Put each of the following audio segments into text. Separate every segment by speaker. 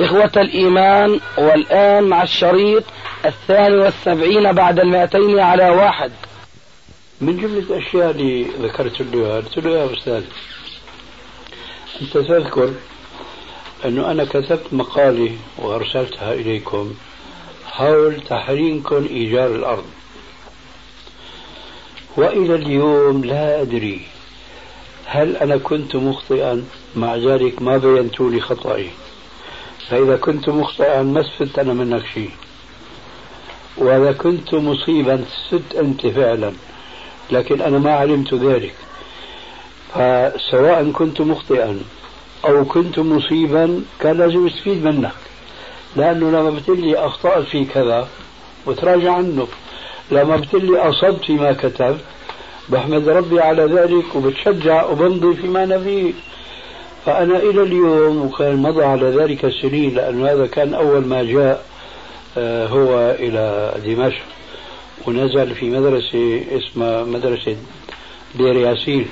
Speaker 1: إخوة الإيمان والآن مع الشريط الثاني والسبعين بعد المائتين على واحد.
Speaker 2: من جملة الأشياء اللي ذكرت له قلت له يا أستاذ أنت تذكر أنه أنا كتبت مقالة وأرسلتها إليكم حول تحريمكم إيجار الأرض. وإلى اليوم لا أدري هل أنا كنت مخطئا مع ذلك ما بينت لي خطأي. فإذا كنت مخطئا ما استفدت أنا منك شيء. وإذا كنت مصيبا استفدت أنت فعلا. لكن أنا ما علمت ذلك. فسواء كنت مخطئا أو كنت مصيبا كان لازم استفيد منك. لأنه لما بتقول أخطأت في كذا وتراجع عنه. لما بتقول أصبت فيما كتبت بحمد ربي على ذلك وبتشجع وبمضي فيما أنا فيه فأنا إلى اليوم وكان مضى على ذلك سنين لأن هذا كان أول ما جاء آه، هو إلى دمشق. ونزل في مدرسة اسمها مدرسة دير ياسين.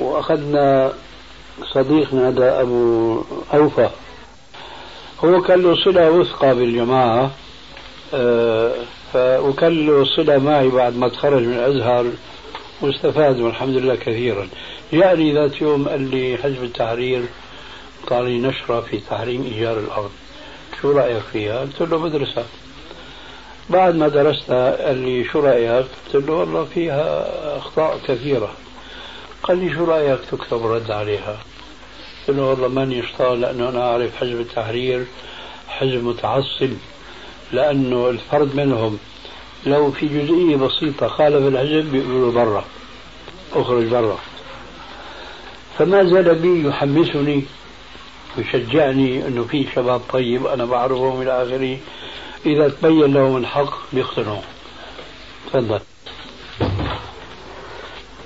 Speaker 2: وأخذنا صديقنا هذا أبو أوفى. هو كان له صلة وثقة بالجماعة آه، وكان له صلة معي بعد ما تخرج من الأزهر واستفاد والحمد لله كثيرا. جاءني ذات يوم قال لي حزب التحرير قال لي نشرة في تحريم إيجار الأرض شو رأيك فيها؟ قلت له بدرسها بعد ما درستها قال لي شو رأيك؟ قلت له والله فيها أخطاء كثيرة قال لي شو رأيك تكتب رد عليها؟ قلت له والله ماني شطار لأنه أنا أعرف حزب التحرير حزب متعصب لأنه الفرد منهم لو في جزئية بسيطة خالف الحزب بيقولوا برا أخرج برا فما زال بي يحمسني ويشجعني أنه في شباب طيب أنا بعرفهم إلى آخره. إذا تبين لهم الحق بيقتنعوا. تفضل.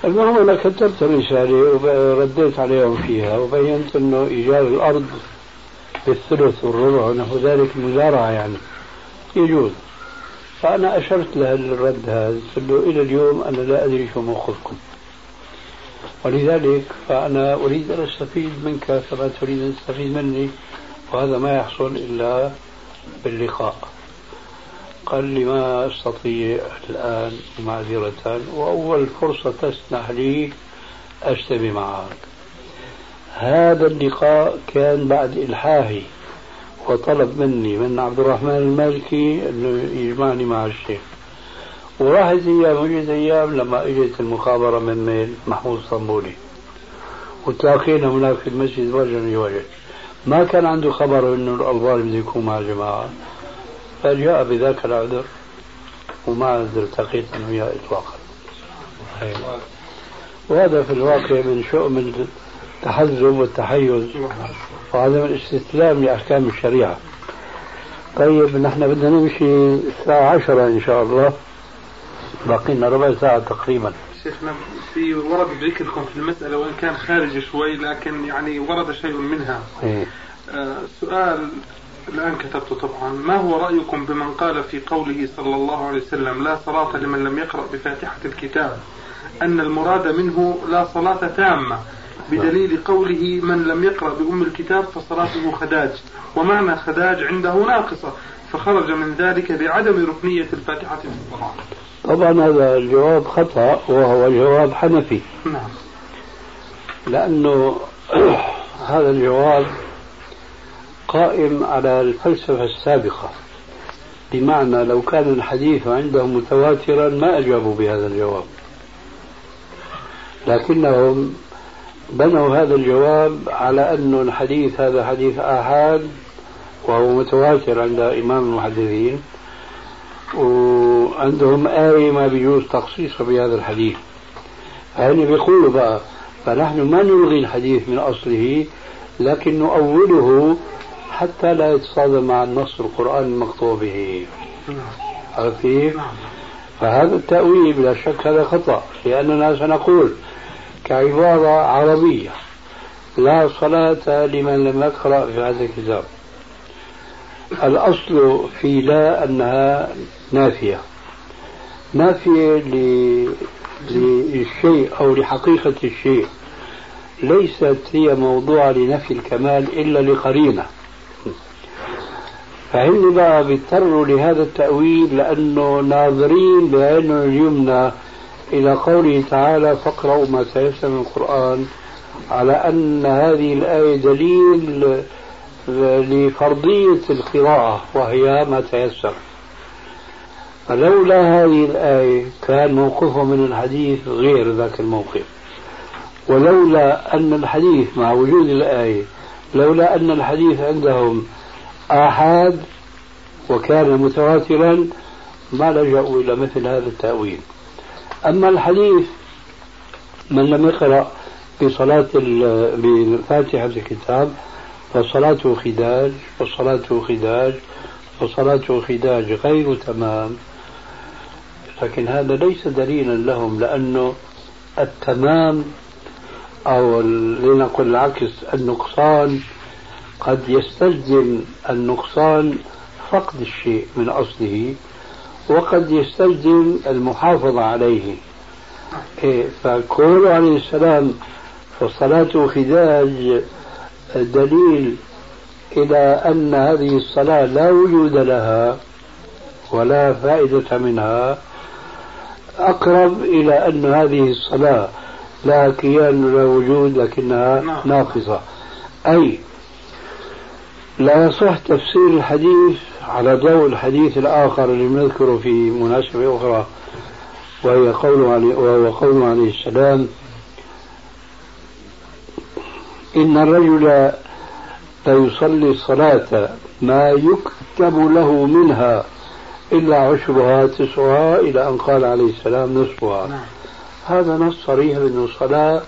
Speaker 2: المهم أنا كتبت رساله ورديت عليهم فيها وبينت أنه ايجار الأرض بالثلث والربع ونحو ذلك مزارعة يعني. يجوز. فأنا أشرت له الرد هذا قلت له إلى اليوم أنا لا أدري شو موقفكم. ولذلك فأنا أريد أن أستفيد منك كما تريد أن تستفيد مني وهذا ما يحصل إلا باللقاء. قال لي ما أستطيع الآن معذرة وأول فرصة تسنح لي أجتمع معك. هذا اللقاء كان بعد إلحاحي وطلب مني من عبد الرحمن المالكي أنه يجمعني مع الشيخ. وراحت أيام وجت أيام لما إجت المخابرة من ميل محمود صنبولي وتلاقينا هناك في المسجد وجها لوجه ما كان عنده خبر إنه الالباني بده يكون مع الجماعة. فجاء بذاك العذر وما التقيت أنا وياه اطلاقا وهذا في الواقع من شؤم التحزب والتحيز. وعدم الاستسلام لأحكام الشريعة. طيب نحن بدنا نمشي الساعة عشرة إن شاء الله. باقي لنا ربع ساعة تقريبا.
Speaker 3: شيخنا في ورد ذكركم في المسألة وإن كان خارج شوي لكن يعني ورد شيء منها.
Speaker 2: إيه؟
Speaker 3: آه سؤال الآن كتبته طبعا. ما هو رأيكم بمن قال في قوله صلى الله عليه وسلم لا صلاة لمن لم يقرأ بفاتحة الكتاب أن المراد منه لا صلاة تامة بدليل قوله من لم يقرأ بأم الكتاب فصلاته خداج ومعنى خداج عنده ناقصة فخرج من ذلك بعدم ركنية الفاتحة في الصلاة
Speaker 2: طبعا هذا الجواب خطأ وهو جواب حنفي.
Speaker 3: نعم.
Speaker 2: لأنه هذا الجواب قائم على الفلسفة السابقة. بمعنى لو كان الحديث عندهم متواترا ما أجابوا بهذا الجواب. لكنهم بنوا هذا الجواب على أن الحديث هذا حديث آحاد وهو متواتر عند إمام المحدثين. وعندهم آية ما بيجوز تخصيصها بهذا الحديث. فهن بيقولوا بقى فنحن ما نلغي الحديث من أصله لكن نؤوله حتى لا يتصادم مع النص القرآني المقطوع به. عرفت كيف؟ فهذا التأويل بلا شك هذا خطأ لأننا سنقول كعبارة عربية لا صلاة لمن لم يقرأ في هذا الكتاب. الأصل في لا أنها نافية. نافية للشيء أو لحقيقة الشيء. ليست هي موضوع لنفي الكمال إلا لقرينة. فهن بقى بيضطروا لهذا التأويل لأنه ناظرين بعينه اليمنى إلى قوله تعالى فاقرأوا ما تيسر من القرآن على أن هذه الآية دليل لفرضية القراءة وهي ما تيسر. فلولا هذه الآية كان موقفه من الحديث غير ذاك الموقف. ولولا أن الحديث مع وجود الآية لولا أن الحديث عندهم آحاد وكان متواترا ما لجأوا إلى مثل هذا التأويل. أما الحديث من لم يقرأ بصلاة بفاتحة الكتاب فصلاته خداج وصلاته خداج وصلاته خداج غير تمام. لكن هذا ليس دليلا لهم لأنه التمام أو لنقل العكس النقصان قد يستلزم النقصان فقد الشيء من أصله وقد يستلزم المحافظة عليه. إيه فقوله عليه السلام فالصلاة خداج دليل إلى أن هذه الصلاة لا وجود لها ولا فائدة منها أقرب إلى أن هذه الصلاة لا كيان ولا وجود لكنها نعم. ناقصة أي لا يصح تفسير الحديث على ضوء الحديث الآخر اللي بنذكره في مناسبة أخرى وهي قوله عليه وهو قوله عليه السلام إن الرجل ليصلي الصلاة ما يكتب له منها إلا عشرها تسعها إلى أن قال عليه السلام نصفها. نعم. هذا نص صريح بأن الصلاة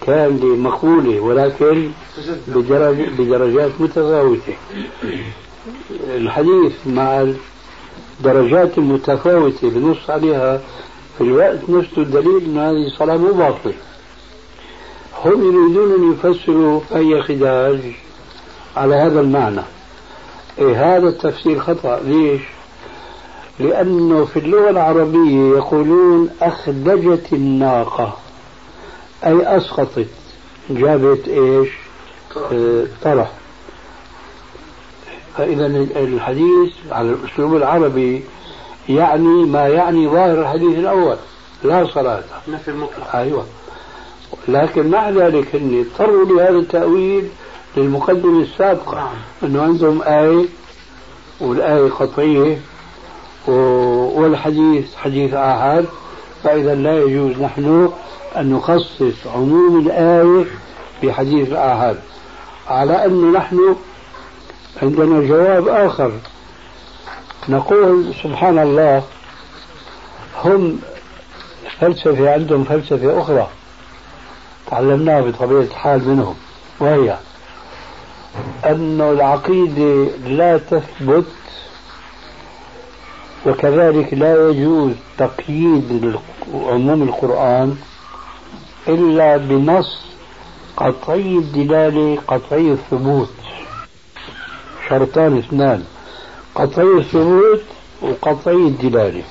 Speaker 2: كان لمقبولة ولكن بدرج بدرجات متفاوتة. الحديث مع الدرجات المتفاوتة بنص عليها في الوقت نفسه الدليل أن هذه الصلاة مو باطلة. هم يريدون أن يفسروا أي خداج على هذا المعنى. إيه هذا التفسير خطأ. ليش؟ لأنه في اللغة العربية يقولون أخدجت الناقة أي أسقطت. جابت إيش؟ آه، طرح فإذا الحديث على الأسلوب العربي يعني ما يعني ظاهر الحديث الأول لا صلاة.
Speaker 3: نفي المطلق.
Speaker 2: أيوة. لكن مع ذلك هن اضطروا لهذا التأويل للمقدمة السابقة نعم. أنه عندهم آية والآية قطعية والحديث حديث آحاد فإذا لا يجوز نحن أن نخصص عموم الآية بحديث الآحاد على أن نحن عندنا جواب آخر نقول سبحان الله هم فلسفة عندهم فلسفة أخرى تعلمناها بطبيعة الحال منهم وهي أن العقيدة لا تثبت وكذلك لا يجوز تقييد عموم القرآن إلا بنص قطعي الدلالة قطعي الثبوت. شرطان اثنان قطعي الثبوت وقطعي الدلالة.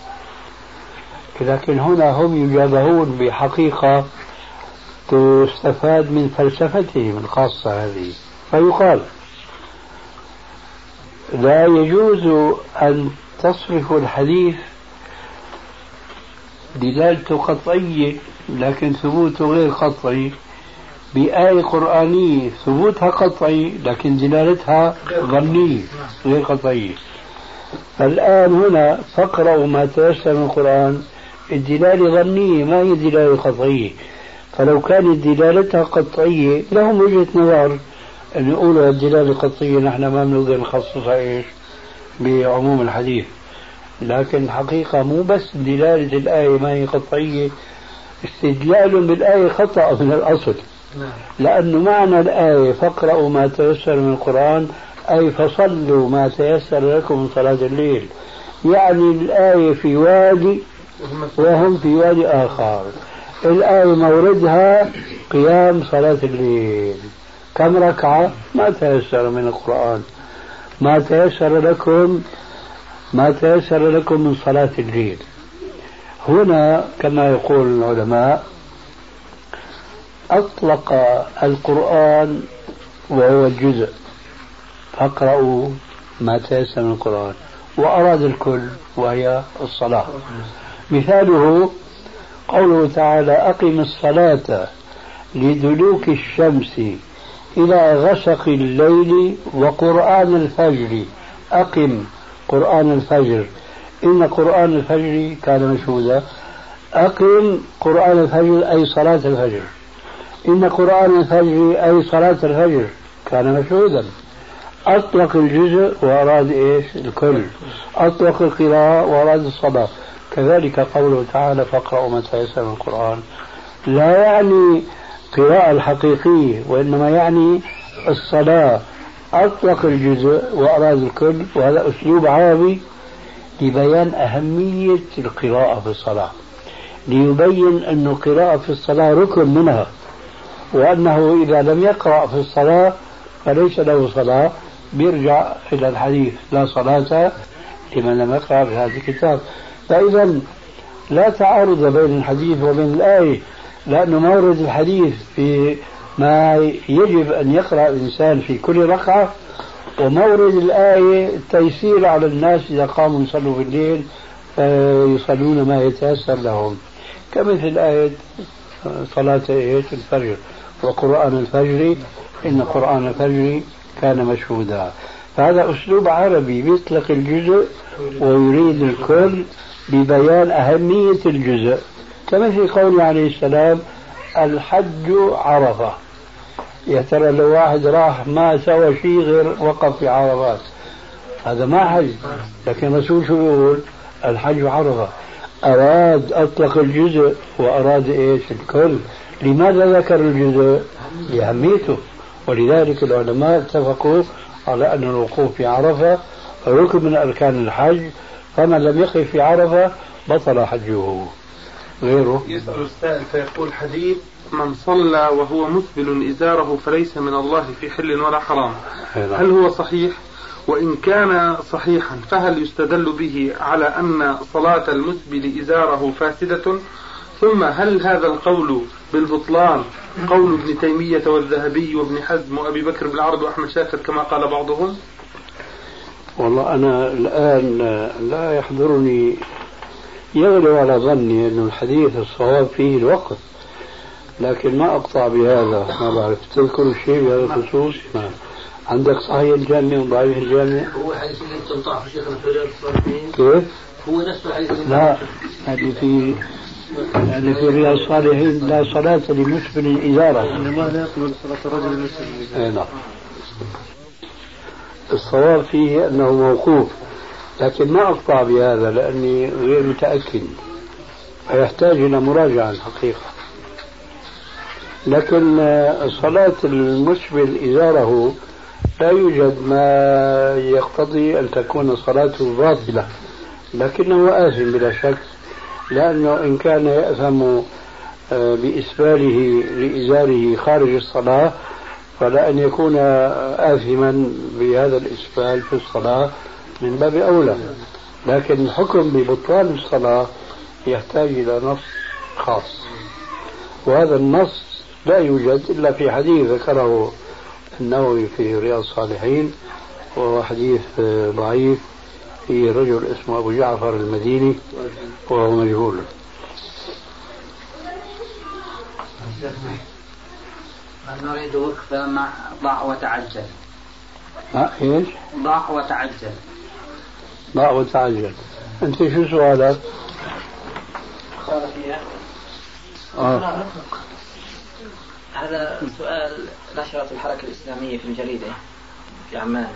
Speaker 2: لكن هنا هم يجابهون بحقيقة تستفاد من فلسفتهم الخاصة هذه. فيقال لا يجوز أن تصرف الحديث دلالته قطعية لكن ثبوته غير قطعي. بآية قرآنية ثبوتها قطعي لكن دلالتها ظنية غير قطعية. الآن هنا فاقرأوا ما تيسر من القرآن. الدلالة ظنية ما هي دلالة قطعية؟ فلو كانت دلالتها قطعية لهم وجهة نظر. أن يقولوا الدلالة القطعية نحن ما بنقدر نخصصها إيش؟ بعموم الحديث. لكن الحقيقة مو بس دلالة الآية ما هي قطعية استدلال بالآية خطأ من الأصل. لأنه معنى الآية فاقرأوا ما تيسر من القرآن أي فصلوا ما تيسر لكم من صلاة الليل. يعني الآية في وادي وهم في وادي آخر. الآية موردها قيام صلاة الليل. كم ركعة؟ ما تيسر من القرآن. ما تيسر لكم ما تيسر لكم من صلاة الليل. هنا كما يقول العلماء أطلق القرآن وهو الجزء فاقرأوا ما تيسر من القرآن. وأراد الكل وهي الصلاة. مثاله قوله تعالى أقم الصلاة لدلوك الشمس إلى غسق الليل وقرآن الفجر. أقم قرآن الفجر. إن قرآن الفجر كان مشهودا. أقم قرآن الفجر أي صلاة الفجر. إن قرآن الفجر أي صلاة الفجر كان مشهودا. أطلق الجزء وأراد إيش؟ الكل. أطلق القراءة وأراد الصلاة. كذلك قوله تعالى فاقرأوا ما تيسر من القرآن. لا يعني قراءة الحقيقية وإنما يعني الصلاة. أطلق الجزء وأراد الكل وهذا أسلوب عربي لبيان أهمية القراءة في الصلاة. ليبين أن القراءة في الصلاة ركن منها وأنه إذا لم يقرأ في الصلاة فليس له صلاة. بيرجع إلى الحديث لا صلاة لمن لم يقرأ في هذا الكتاب. فإذا لا تعارض بين الحديث وبين الآية لأن مورد الحديث في ما يجب أن يقرأ الإنسان في كل ركعة ومورد الآية التيسير على الناس إذا قاموا يصلوا في الليل يصلون ما يتيسر لهم. كمثل آية صلاة إيش الفجر وقرآن الفجر إن قرآن الفجر كان مشهودا. فهذا أسلوب عربي يطلق الجزء ويريد الكل ببيان أهمية الجزء. كمثل قوله عليه السلام الحج عرفة. يا ترى لو واحد راح ما سوى شيء غير وقف في عرفات هذا ما حج. لكن الرسول شو يقول الحج عرفة. أراد أطلق الجزء وأراد إيش؟ الكل. لماذا ذكر الجزء؟ لأهميته. ولذلك العلماء اتفقوا على أن الوقوف في عرفة ركن من أركان الحج. فمن لم يقف في عرفة بطل حجه. غيره؟
Speaker 3: يسأل السائل فيقول حديث من صلى وهو مسبل إزاره فليس من الله في حل ولا حرام. هل هو صحيح؟ وإن كان صحيحا فهل يستدل به على أن صلاة المسبل إزاره فاسدة؟ ثم هل هذا القول بالبطلان قول ابن تيمية والذهبي وابن حزم وأبي بكر بن العرب وأحمد شاكر كما قال بعضهم؟
Speaker 2: والله أنا الآن لا يحضرني يغلب على ظني أن الحديث الصواب فيه الوقت لكن ما أقطع بهذا ما بعرف تذكر شيء بهذا الخصوص ما. عندك صحيح الجامع وضعيف الجامع؟
Speaker 1: هو حديث اللي تنطع في شيخنا في الصالحين.
Speaker 2: كيف؟
Speaker 1: هو نفس الحديث
Speaker 2: لا هذه في يعني في رياض الصالحين لا صلاة لمسبل إزارة.
Speaker 3: ما لا يقبل صلاة الرجل المسلم
Speaker 2: أي نعم. الصواب فيه أنه موقوف لكن ما أقطع بهذا لأني غير متأكد فيحتاج إلى مراجعة الحقيقة. لكن صلاة المسبل إزاره لا يوجد ما يقتضي أن تكون صلاته باطلة لكنه آثم بلا شك لأنه إن كان يأثم آه، بإسباله لإزاره خارج الصلاة فلا أن يكون آثما بهذا الإسبال في الصلاة من باب أولى. لكن الحكم ببطلان الصلاة يحتاج إلى نص خاص. وهذا النص لا يوجد إلا في حديث ذكره النووي في رياض الصالحين وهو حديث ضعيف في رجل اسمه أبو جعفر المديني وهو مجهول.
Speaker 1: نريد وقف مع ضع وتعجل؟
Speaker 2: ها إيش؟
Speaker 1: ضع وتعجل.
Speaker 2: ضع وتعجل. أنت شو سؤالك؟
Speaker 1: آه. هذا سؤال نشرت الحركة الإسلامية في الجريدة في عمان.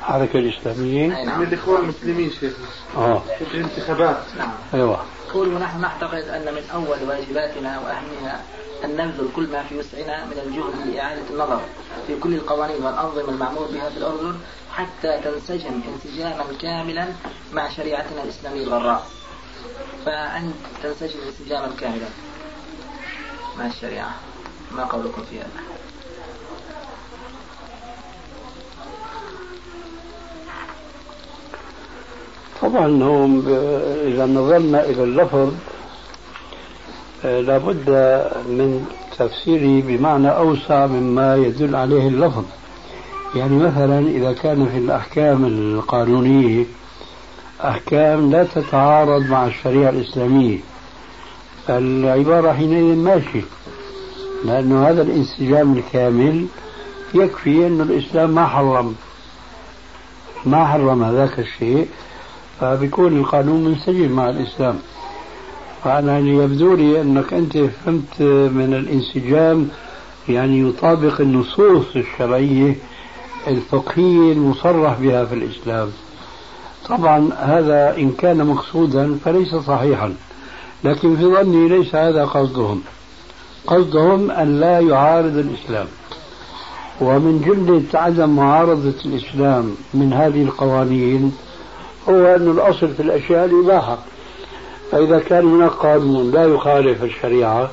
Speaker 2: الحركة الإسلامية؟
Speaker 1: أي نعم.
Speaker 3: من الإخوان المسلمين شيخ.
Speaker 2: آه.
Speaker 3: في الانتخابات.
Speaker 1: نعم.
Speaker 2: أيوه.
Speaker 1: يقول ونحن نعتقد أن من أول واجباتنا وأهمها أن نبذل كل ما في وسعنا من الجهد لإعادة النظر في كل القوانين والأنظمة المعمول بها في الأردن حتى تنسجم انسجاما كاملا مع شريعتنا الإسلامية الغراء فأن تنسجم انسجاما كاملا مع الشريعة ما قولكم في هذا؟
Speaker 2: طبعا هم إذا نظرنا إلى اللفظ لابد من تفسيره بمعنى أوسع مما يدل عليه اللفظ. يعني مثلا إذا كان في الأحكام القانونية أحكام لا تتعارض مع الشريعة الإسلامية. العبارة حينئذ ماشي لأن هذا الانسجام الكامل يكفي أن الإسلام ما حرم ما حرم هذاك الشيء فبيكون القانون منسجم مع الإسلام. فأنا يبدو لي أنك أنت فهمت من الانسجام يعني يطابق النصوص الشرعية الفقهية المصرح بها في الإسلام. طبعا هذا إن كان مقصودا فليس صحيحا لكن في ظني ليس هذا قصدهم. قصدهم أن لا يعارض الإسلام. ومن جملة عدم معارضة الإسلام من هذه القوانين هو أن الأصل في الأشياء الإباحة. فإذا كان هناك قانون لا يخالف الشريعة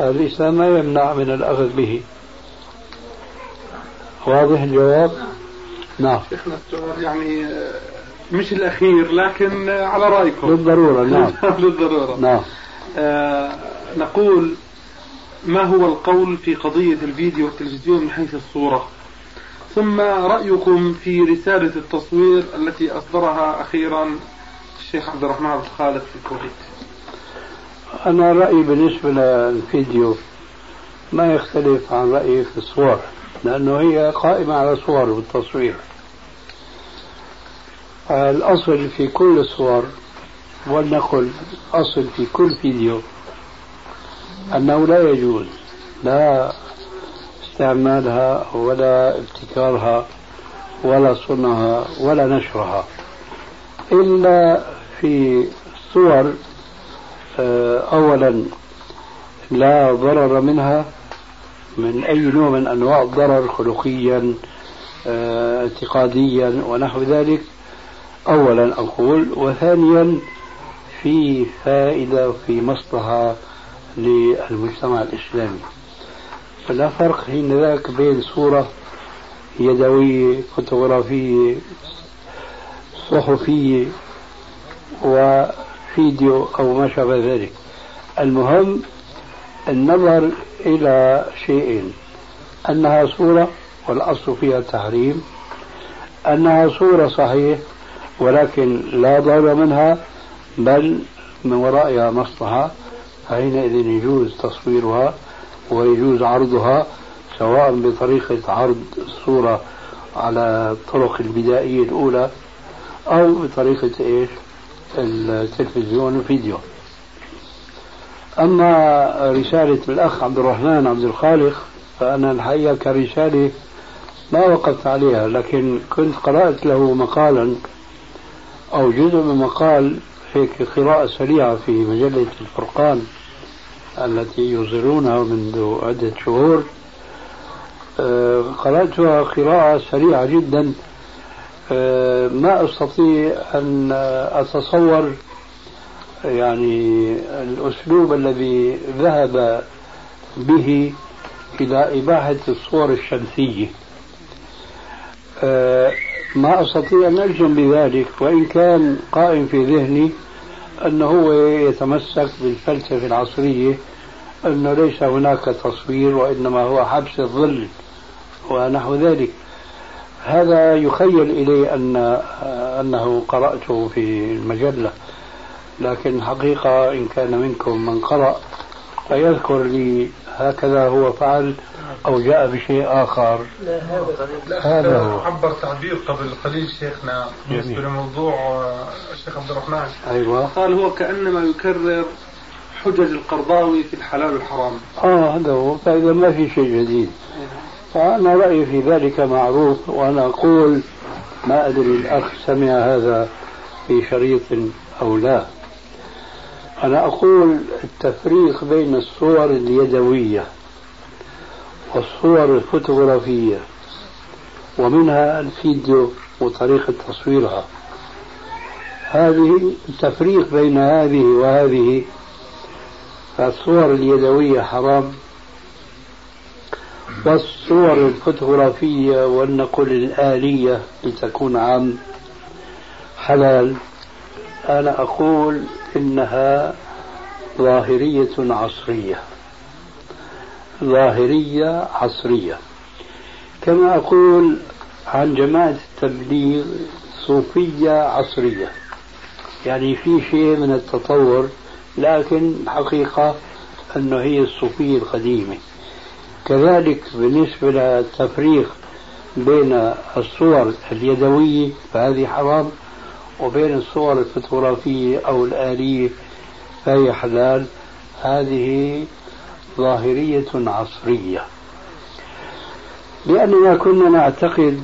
Speaker 2: الإسلام ما يمنع من الأخذ به. واضح الجواب؟
Speaker 3: نعم. شيخنا السؤال يعني مش الأخير لكن على رأيكم.
Speaker 2: للضرورة نعم.
Speaker 3: للضرورة.
Speaker 2: نعم.
Speaker 3: آه نقول ما هو القول في قضية الفيديو والتلفزيون من حيث الصورة؟ ثم رأيكم في رسالة التصوير التي أصدرها أخيرا الشيخ عبد الرحمن عبد الخالق في الكويت.
Speaker 2: أنا رأيي بالنسبة للفيديو ما يختلف عن رأيي في الصور لأنه هي قائمة على صور والتصوير الأصل في كل الصور ولنقل أصل في كل فيديو أنه لا يجوز لا استعمالها ولا ابتكارها ولا صنعها ولا نشرها. إلا في صور آه، أولا لا ضرر منها من أي نوع من أنواع الضرر خلقيا آه، اعتقاديا ونحو ذلك. أولا أقول وثانيا في فائدة وفي مصلحة للمجتمع الإسلامي. فلا فرق حين ذاك بين صورة يدوية فوتوغرافية صحفية وفيديو أو ما شابه ذلك. المهم النظر إلى شيئين أنها صورة والأصل فيها التحريم أنها صورة صحيح ولكن لا ضرر منها بل من ورائها مصلحة. فحينئذ يجوز تصويرها ويجوز عرضها سواء بطريقة عرض الصورة على الطرق البدائية الأولى أو بطريقة إيش؟ التلفزيون الفيديو أما رسالة الأخ عبد الرحمن عبد الخالق فأنا الحقيقة كرسالة ما وقفت عليها لكن كنت قرأت له مقالا أو جزء من مقال هيك قراءة سريعة في مجلة الفرقان التي يصدرونها منذ عدة شهور. آه، قرأتها قراءة سريعة جدا. ما أستطيع أن أتصور يعني الأسلوب الذي ذهب به إلى إباحة الصور الشمسية. آه، ما أستطيع أن أجزم بذلك وإن كان قائم في ذهني أنه هو يتمسك بالفلسفة العصرية أنه ليس هناك تصوير وإنما هو حبس الظل ونحو ذلك. هذا يخيل إلي أن أنه قرأته في المجلة لكن حقيقة إن كان منكم من قرأ فيذكر لي هكذا هو فعل أو جاء بشيء آخر.
Speaker 3: لا هذا هو. عبر تعبير قبل قليل شيخنا بالنسبة لموضوع الشيخ عبد الرحمن.
Speaker 2: أيوة.
Speaker 3: قال هو كأنما يكرر حجج القرضاوي في الحلال والحرام.
Speaker 2: آه هذا هو. فإذا ما في شيء جديد. فأنا رأيي في ذلك معروف وأنا أقول ما أدري الأخ سمع هذا في شريط أو لا. أنا أقول التفريق بين الصور اليدوية والصور الفوتوغرافية ومنها الفيديو وطريقة تصويرها. هذه التفريق بين هذه وهذه فالصور اليدوية حرام. والصور الفوتوغرافية ولنقل الآلية لتكون عام حلال. أنا أقول إنها ظاهرية عصرية. ظاهرية عصرية. كما أقول عن جماعة التبليغ صوفية عصرية. يعني في شيء من التطور لكن الحقيقة أنه هي الصوفية القديمة. كذلك بالنسبة للتفريق بين الصور اليدوية فهذه حرام وبين الصور الفوتوغرافية أو الآلية فهي حلال. هذه ظاهرية عصرية. لأننا كنا نعتقد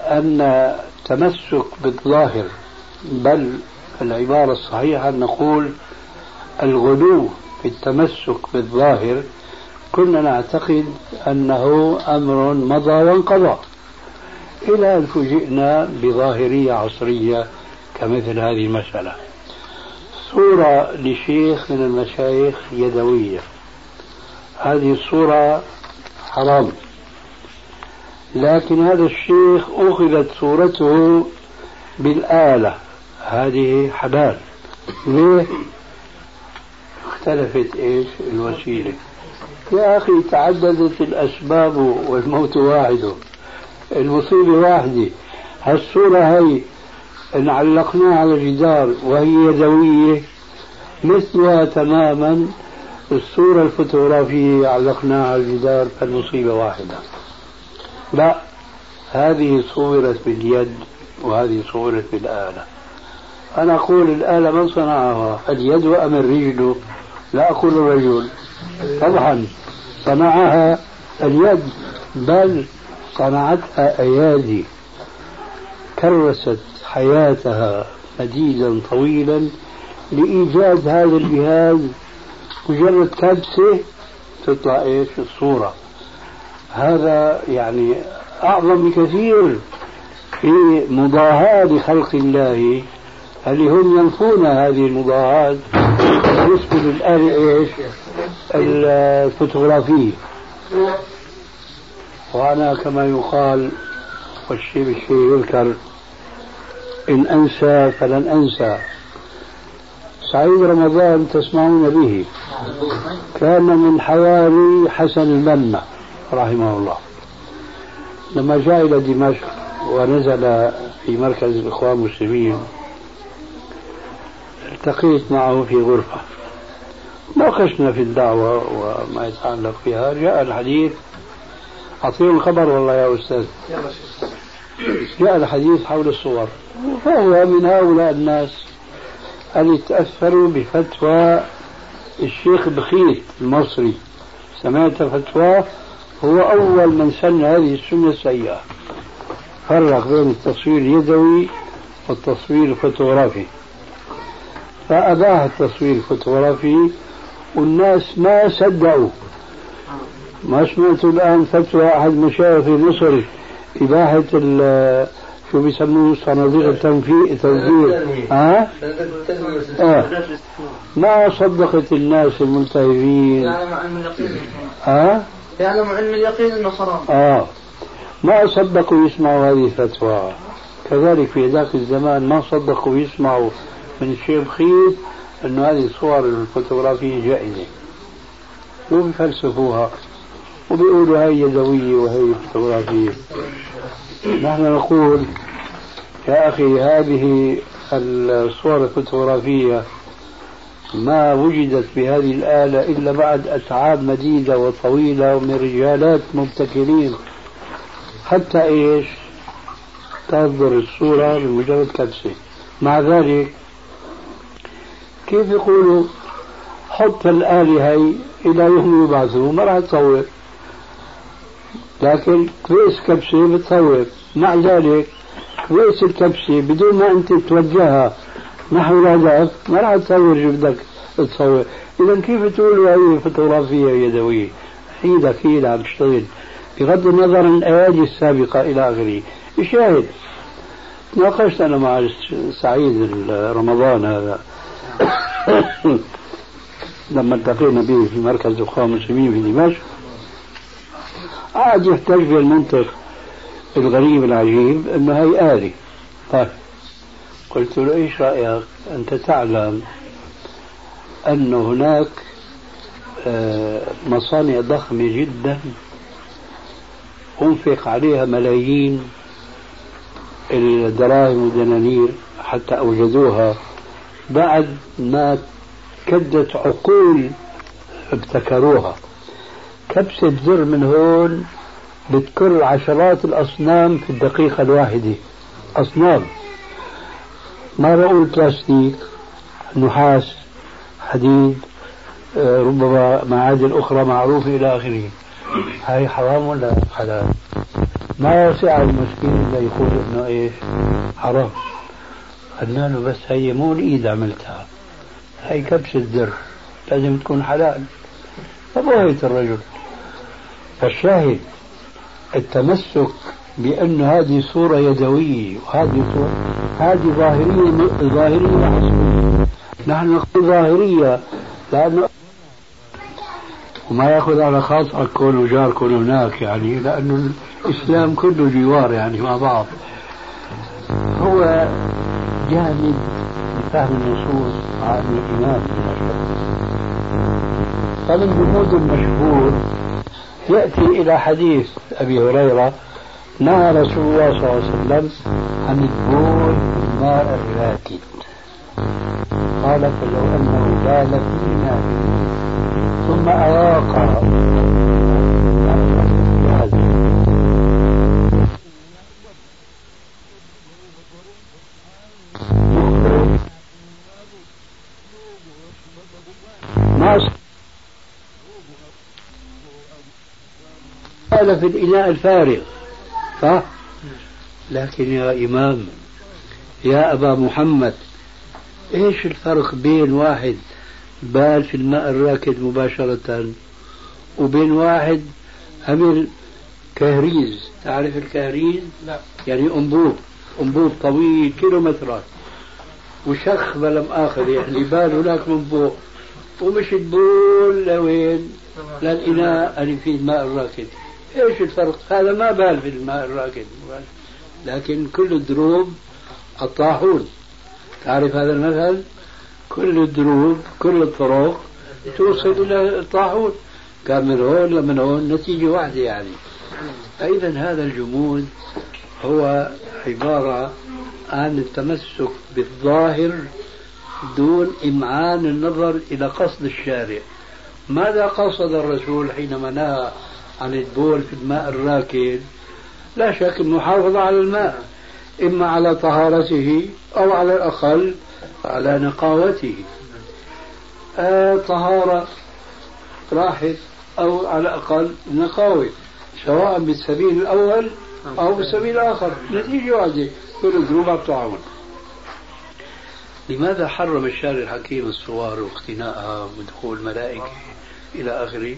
Speaker 2: أن تمسك بالظاهر بل العبارة الصحيحة نقول الغلو في التمسك بالظاهر كنا نعتقد أنه أمر مضى وانقضى. إلى أن فوجئنا بظاهرية عصرية كمثل هذه المسألة. صورة لشيخ من المشايخ يدوية. هذه الصورة حرام. لكن هذا الشيخ أخذت صورته بالآلة. هذه حلال. ليه؟ اختلفت إيش؟ الوسيلة. يا أخي تعددت الأسباب والموت واحد. المصيبة واحدة هالصورة هي إن علقناها على الجدار وهي يدوية مثلها تماما الصورة الفوتوغرافية علقناها على الجدار فالمصيبة واحدة. لا هذه صورت باليد وهذه صورت بالآلة. أنا أقول الآلة من صنعها اليد أم الرجل لا أقول الرجل. طبعا صنعها اليد بل صنعتها أيادي. كرست حياتها مديدا طويلا لإيجاد هذا الجهاز. مجرد كبسة تطلع إيش؟ الصورة. هذا يعني أعظم بكثير في مضاهاة لخلق الله. اللي هم ينفون هذه المضاهاة؟ بالنسبة للآلة إيش؟ الفوتوغرافية. وأنا كما يقال والشيء بالشيء يذكر إن أنسى فلن أنسى. سعيد رمضان تسمعون به. كان من حواري حسن البنا رحمه الله. لما جاء إلى دمشق ونزل في مركز الإخوان المسلمين التقيت معه في غرفة. ناقشنا في الدعوة وما يتعلق بها. جاء الحديث. أعطيهم الخبر والله يا أستاذ. جاء الحديث حول الصور. فهو من هؤلاء الناس اللي تأثروا بفتوى الشيخ بخيت المصري. سمعت فتواه هو أول من سن هذه السنة السيئة. فرق بين التصوير اليدوي والتصوير الفوتوغرافي. فأباح التصوير الفوتوغرافي والناس ما صدقوا. ما سمعتوا الآن فتوى أحد مشايخ مصر إباحة شو بيسموه؟ صناديق التنفيذ تنفيذ. ها؟ آه. ما صدقت الناس الملتهبين
Speaker 4: يعلم علم اليقين.
Speaker 2: ها؟
Speaker 4: يعلم علم اليقين إنه حرام.
Speaker 2: آه. ما صدقوا يسمعوا هذه الفتوى. كذلك في ذاك الزمان ما صدقوا يسمعوا من الشيخ خير انه هذه الصور الفوتوغرافية جائزة. وبيفلسفوها وبيقولوا هي يدوية وهي فوتوغرافية. نحن نقول يا أخي هذه الصور الفوتوغرافية ما وجدت بهذه الآلة إلا بعد أتعاب مديدة وطويلة ومن رجالات مبتكرين. حتى إيش؟ تصدر الصورة بمجرد كبسة. مع ذلك كيف يقولوا حط الآلة هي إلى يوم يبعثوا ما راح تصور. لكن كويس كبسة بتصور. مع ذلك كويس الكبسة بدون ما أنت توجهها نحو الهدف ما راح تصور شو بدك تصور. إذا كيف تقول هذه فوتوغرافية يدوية أكيد أكيد عم تشتغل. بغض النظر عن الأيادي السابقة إلى آخره. الشاهد ناقشت أنا مع سعيد رمضان هذا. لما التقينا به في مركز الأخوة المسلمين في دمشق قعد يحتج بالمنطق الغريب العجيب إنه هي آلة طيب قلت له إيش رأيك؟ أنت تعلم أن هناك آه، مصانع ضخمة جدا أنفق عليها ملايين الدراهم والدنانير حتى أوجدوها. بعد ما كدت عقول ابتكروها. كبسة زر من هون بتكر عشرات الأصنام في الدقيقة الواحدة. أصنام. ما بقول بلاستيك نحاس حديد آه، ربما معادن أخرى معروفة إلى آخره. هاي حرام ولا حلال؟ ما وسع المسكين إلا يقول إنه إيش؟ حرام. قلنا له بس هي مو الإيد عملتها. هي كبسة زر لازم تكون حلال. فبهت الرجل؟ فالشاهد التمسك بأن هذه صورة يدوية وهذه صورة هذه ظاهرية ظاهرية نحن نقول ظاهرية لأنه وما يأخذ على خاطرك كونه جار كونه هناك يعني لأنه الإسلام كله جوار يعني مع بعض. هو جامد لفهم النصوص عن الإيمان فمن جمود المشهور يأتي إلى حديث أبي هريرة نهى رسول الله صلى الله عليه وسلم عن البول الماء الراكد. قال فلو أنه بال في ثم أراق قال في الإناء الفارغ. صح؟ لكن يا إمام يا أبا محمد إيش الفرق بين واحد بال في الماء الراكد مباشرة وبين واحد عمل كهريز؟ تعرف الكهريز؟ لا. يعني أنبوب أنبوب طويل كيلومترات. وشخ بلم آخر يعني بال هناك من فوق. ومش البول لوين؟ للإناء اللي فيه الماء الراكد. إيش الفرق؟ هذا ما بال في الماء الراكد. لكن كل الدروب الطاحون. تعرف هذا المثل؟ كل الدروب كل الطرق توصل إلى الطاحون. كان من هون لمن هون نتيجة واحدة يعني. فإذا هذا الجمود هو عبارة عن التمسك بالظاهر دون إمعان النظر إلى قصد الشارع. ماذا قصد الرسول حينما نهى عن البول في الماء الراكد. لا شك المحافظة على الماء إما على طهارته أو على الأقل على نقاوته. آه طهارة راحت أو على الأقل نقاوة سواء بالسبيل الأول أو بالسبيل الآخر. نتيجة واحدة كل الذنوب الطاعون لماذا حرم الشارع الحكيم الصور واقتناءها ودخول الملائكة إلى آخره؟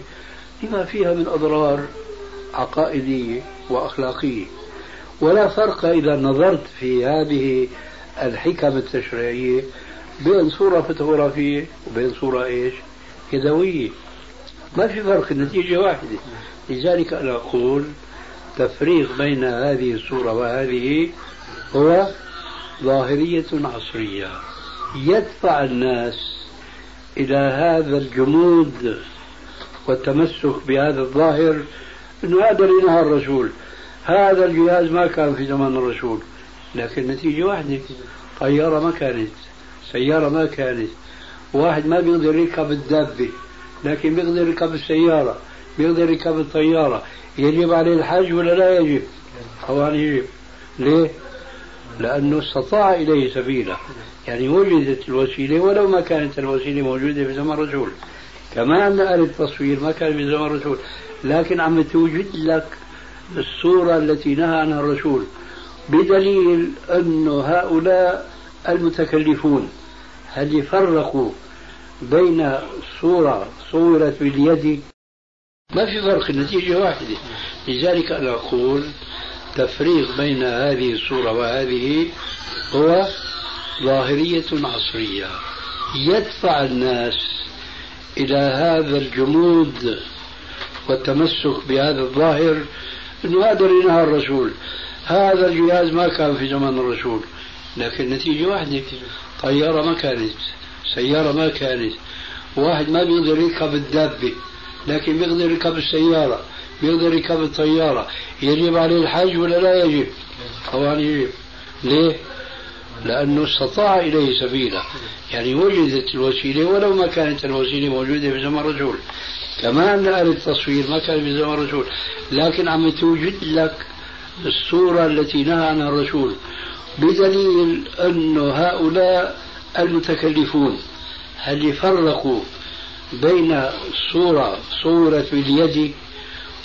Speaker 2: لما فيها من أضرار عقائدية وأخلاقية ولا فرق إذا نظرت في هذه الحكم التشريعية بين صورة فوتوغرافية وبين صورة إيش؟ يدوية. ما في فرق النتيجة واحدة. لذلك أنا أقول تفريق بين هذه الصورة وهذه هو ظاهرية عصرية. يدفع الناس إلى هذا الجمود والتمسك بهذا الظاهر إنه هذا اللي نهى الرسول. هذا الجهاز ما كان في زمان الرسول لكن نتيجة واحدة طيارة ما كانت سيارة ما كانت. واحد ما بيقدر يركب الدابة لكن بيقدر يركب السيارة بيقدر يركب الطيارة. يجب عليه الحج ولا لا يجب؟ طبعا يجب. ليه؟ لأنه استطاع إليه سبيلا يعني وجدت الوسيلة ولو ما كانت الوسيلة موجودة في زمن الرسول. كما أن آلة التصوير ما كان في زمن الرسول. لكن عم توجد لك الصورة التي نهى عنها الرسول بدليل أن هؤلاء المتكلفون هل يفرقوا بين صورة صورت باليد؟ ما في فرق النتيجة واحدة. لذلك أنا أقول تفريق بين هذه الصورة وهذه هو ظاهرية عصرية. يدفع الناس إلى هذا الجمود والتمسك بهذا الظاهر أنه هذا اللي نهى الرسول. هذا الجهاز ما كان في زمن الرسول لكن النتيجة واحدة. طيارة ما كانت سيارة ما كانت. واحد ما بيقدر يركب الدابة لكن بيقدر يركب السيارة بيقدر يركب الطيارة. يجب عليه الحج ولا لا يجب؟ طبعا يجب. ليه؟ لأنه استطاع إليه سبيلا. يعني وجدت الوسيلة ولو ما كانت الوسيلة موجودة في زمن الرسول. كما أن آلة التصوير ما كان في زمن الرسول. لكن عم توجد لك الصورة التي نهى عنها الرسول بدليل أن هؤلاء المتكلفون هل يفرقوا بين صورة صورت باليد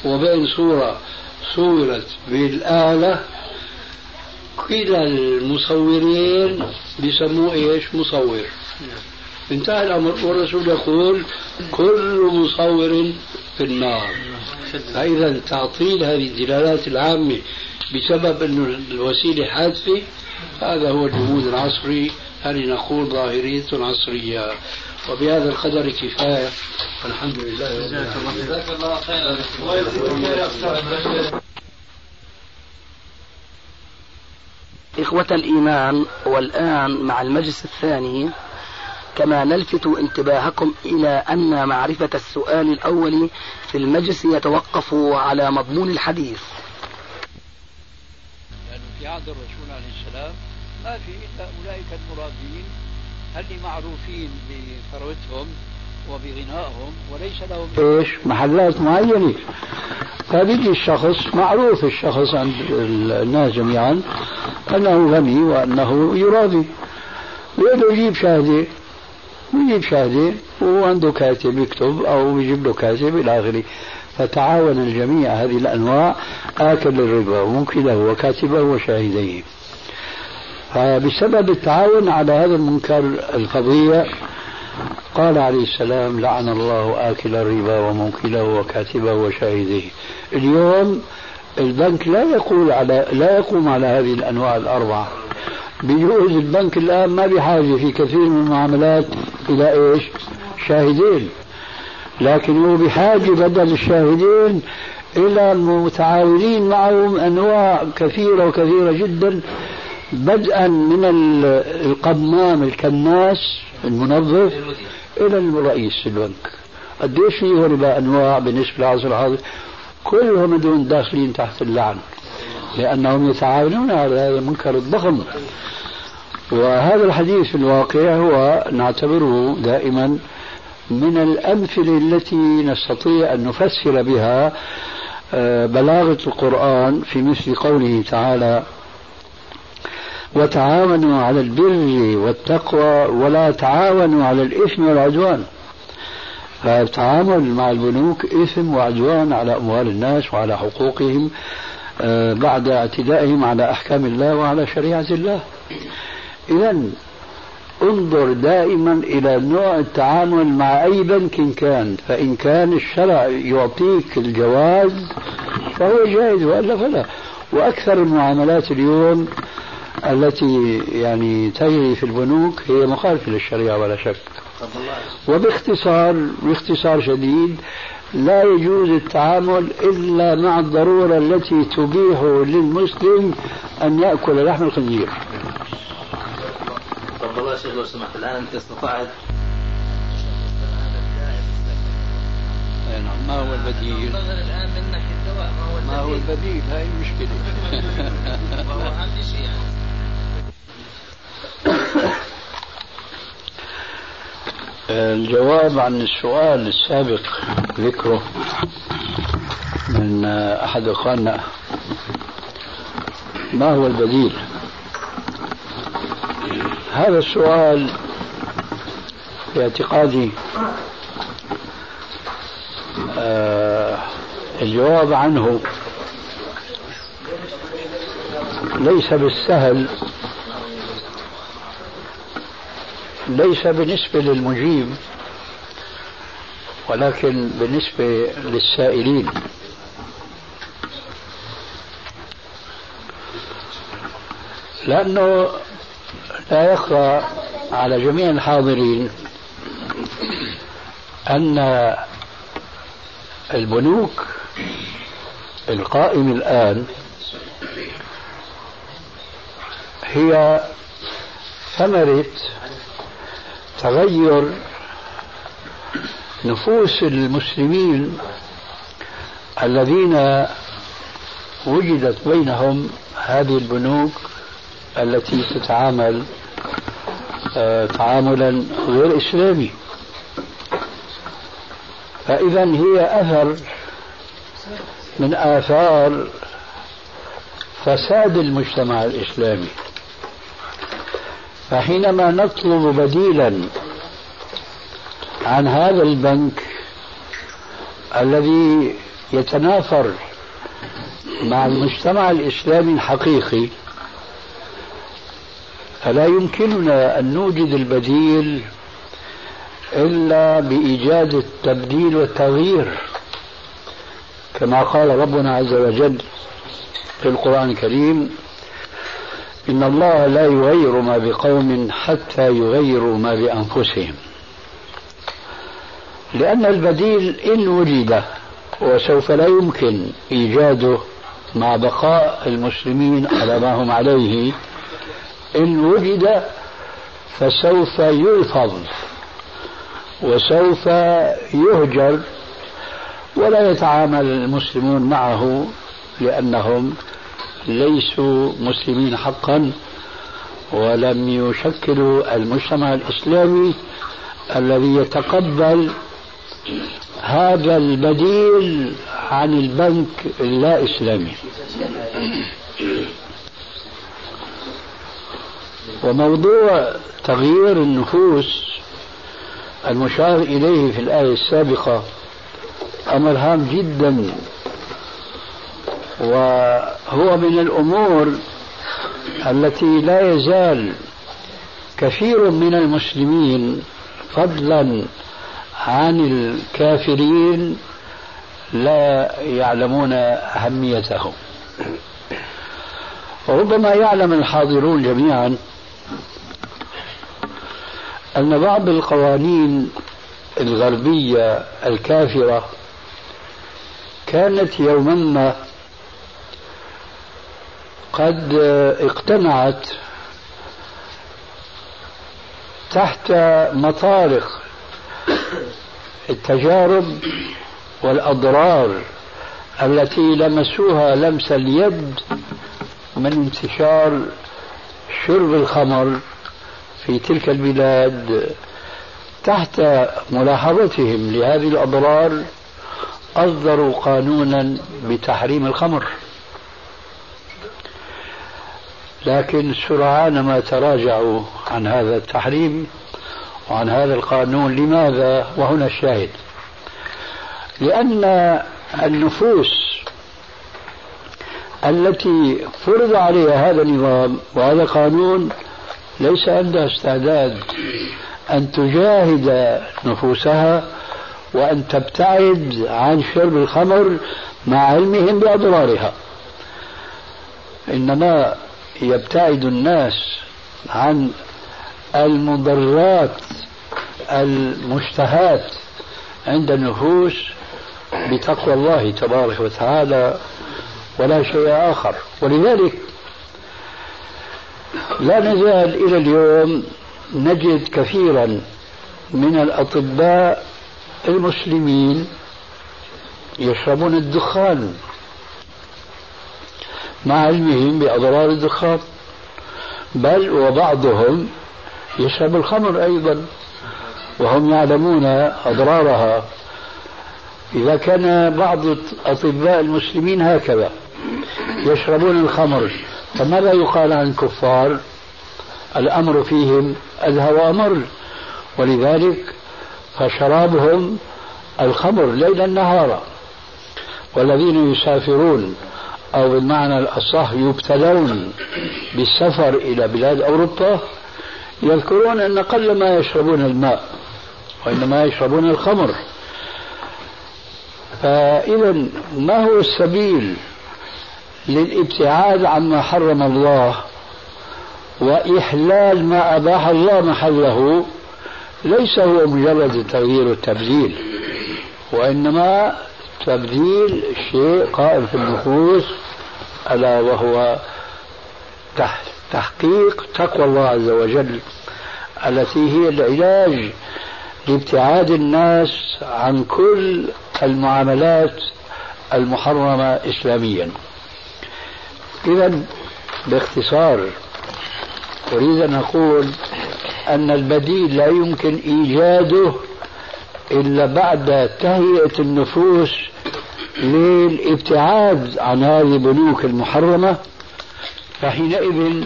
Speaker 2: وبين صورة صورت بالآلة كلا المصورين بيسموه إيش؟ مصور. انتهى الأمر والرسول يقول كل مصور في النار. فإذا تعطيل هذه الدلالات العامة بسبب انه الوسيلة حادثة هذا هو الجمود العصري هل نقول ظاهرية عصرية. وبهذا القدر كفاية. والحمد لله جزاك الله خيرا.
Speaker 1: إخوة الإيمان والآن مع المجلس الثاني كما نلفت انتباهكم إلى أن معرفة السؤال الأول في المجلس يتوقف على مضمون الحديث.
Speaker 2: لأنه في عهد الرسول عليه السلام ما في إلا أولئك المرادين اللي معروفين بثروتهم وبغنائهم وليس لهم إيش؟ محلات معينة. فبيجي الشخص معروف الشخص عند الناس جميعا أنه غني وأنه يراضي. ويقدر يجيب شهادة يجيب شهادة وعنده كاتب يكتب أو يجيب له كاتب إلى آخره. فتعاون الجميع هذه الأنواع آكل الربا ومنكله وكاتبه وشاهديه. فبسبب التعاون على هذا المنكر الفظيع قال عليه السلام لعن الله آكل الربا وموكله وكاتبه وشاهده. اليوم البنك لا يقول على لا يقوم على هذه الأنواع الأربعة. بيجوز البنك الآن ما بحاجة في كثير من المعاملات إلى إيش؟ شاهدين. لكن هو بحاجة بدل الشاهدين إلى المتعاونين معهم أنواع كثيرة وكثيرة جدا. بدءا من القمام الكناس المنظف إلى الرئيس البنك قديش فيه ربا أنواع بالنسبة للعصر الحاضر كلهم دون داخلين تحت اللعن لأنهم يتعاونون على هذا المنكر الضخم. وهذا الحديث في الواقع هو نعتبره دائما من الأمثلة التي نستطيع أن نفسر بها آه، بلاغة القرآن في مثل قوله تعالى وتعاونوا على البر والتقوى ولا تعاونوا على الإثم والعدوان. فالتعامل مع البنوك إثم وعدوان على أموال الناس وعلى حقوقهم آه، بعد اعتدائهم على أحكام الله وعلى شريعة الله. إذا انظر دائما إلى نوع التعامل مع أي بنك كان. فإن كان الشرع يعطيك الجواز فهو جائز وإلا فلا. وأكثر المعاملات اليوم التي يعني تجري في البنوك هي مخالفة للشريعة ولا شك. وباختصار باختصار شديد لا يجوز التعامل إلا مع الضرورة التي تبيح للمسلم أن يأكل لحم الخنزير.
Speaker 5: تفضل الله شيخ لو سمحت الآن أنت استطعت
Speaker 2: نعم ما هو البديل؟ ما هو البديل؟ هاي المشكلة هو أهم شيء يعني. الجواب عن السؤال السابق ذكره من أحد أخواننا. ما هو البديل؟ هذا السؤال في اعتقادي آه الجواب عنه ليس بالسهل. ليس بالنسبة للمجيب ولكن بالنسبة للسائلين. لأنه لا يخفى على جميع الحاضرين أن البنوك القائمة الآن هي ثمرة تغير نفوس المسلمين الذين وجدت بينهم هذه البنوك التي تتعامل آه، تعاملا غير إسلامي. فاذا هي أثر من آثار فساد المجتمع الإسلامي. فحينما نطلب بديلا عن هذا البنك الذي يتنافر مع المجتمع الإسلامي الحقيقي فلا يمكننا أن نوجد البديل إلا بإيجاد التبديل والتغيير كما قال ربنا عز وجل في القرآن الكريم إن الله لا يغير ما بقوم حتى يغيروا ما بأنفسهم. لأن البديل إن وجد وسوف لا يمكن إيجاده مع بقاء المسلمين على ما هم عليه. إن وجد فسوف يلفظ وسوف يهجر ولا يتعامل المسلمون معه لأنهم ليسوا مسلمين حقا ولم يشكلوا المجتمع الإسلامي الذي يتقبل هذا البديل عن البنك اللا إسلامي وموضوع تغيير النفوس المشار إليه في الآية السابقة أمر هام جدا وهو من الأمور التي لا يزال كثير من المسلمين فضلا عن الكافرين لا يعلمون أهميته وربما يعلم الحاضرون جميعا أن بعض القوانين الغربية الكافرة كانت يوما ما قد اقتنعت تحت مطارق التجارب والأضرار التي لمسوها لمس اليد من انتشار شرب الخمر في تلك البلاد تحت ملاحظتهم لهذه الأضرار أصدروا قانونا بتحريم الخمر. لكن سرعان ما تراجعوا عن هذا التحريم وعن هذا القانون. لماذا؟ وهنا الشاهد. لأن النفوس التي فرض عليها هذا النظام وهذا القانون ليس عندها استعداد أن تجاهد نفوسها وأن تبتعد عن شرب الخمر مع علمهم بأضرارها. إنما يبتعد الناس عن المضرات المشتهات عند النفوس بتقوى الله تبارك وتعالى ولا شيء آخر. ولذلك لا نزال إلى اليوم نجد كثيرا من الأطباء المسلمين يشربون الدخان. مع علمهم بأضرار الدخان بل وبعضهم يشرب الخمر أيضا وهم يعلمون أضرارها. إذا كان بعض أطباء المسلمين هكذا يشربون الخمر فماذا يقال عن الكفار؟ الأمر فيهم أذهب أمر. ولذلك فشرابهم الخمر ليلا نهارا والذين يسافرون أو بالمعنى الأصح يبتلون بالسفر إلى بلاد أوروبا يذكرون أن قل ما يشربون الماء وإنما يشربون الخمر. فإذا ما هو السبيل للابتعاد عما حرم الله وإحلال ما أباح الله محله؟ ليس هو مجرد التغيير والتبديل وإنما تبديل شيء قائم في النفوس ألا وهو تحقيق تقوى الله عز وجل التي هي العلاج لابتعاد الناس عن كل المعاملات المحرمة إسلاميا. إذا باختصار أريد أن أقول أن البديل لا يمكن إيجاده إلا بعد تهيئة النفوس للابتعاد عن هذه البنوك المحرمة فحينئذ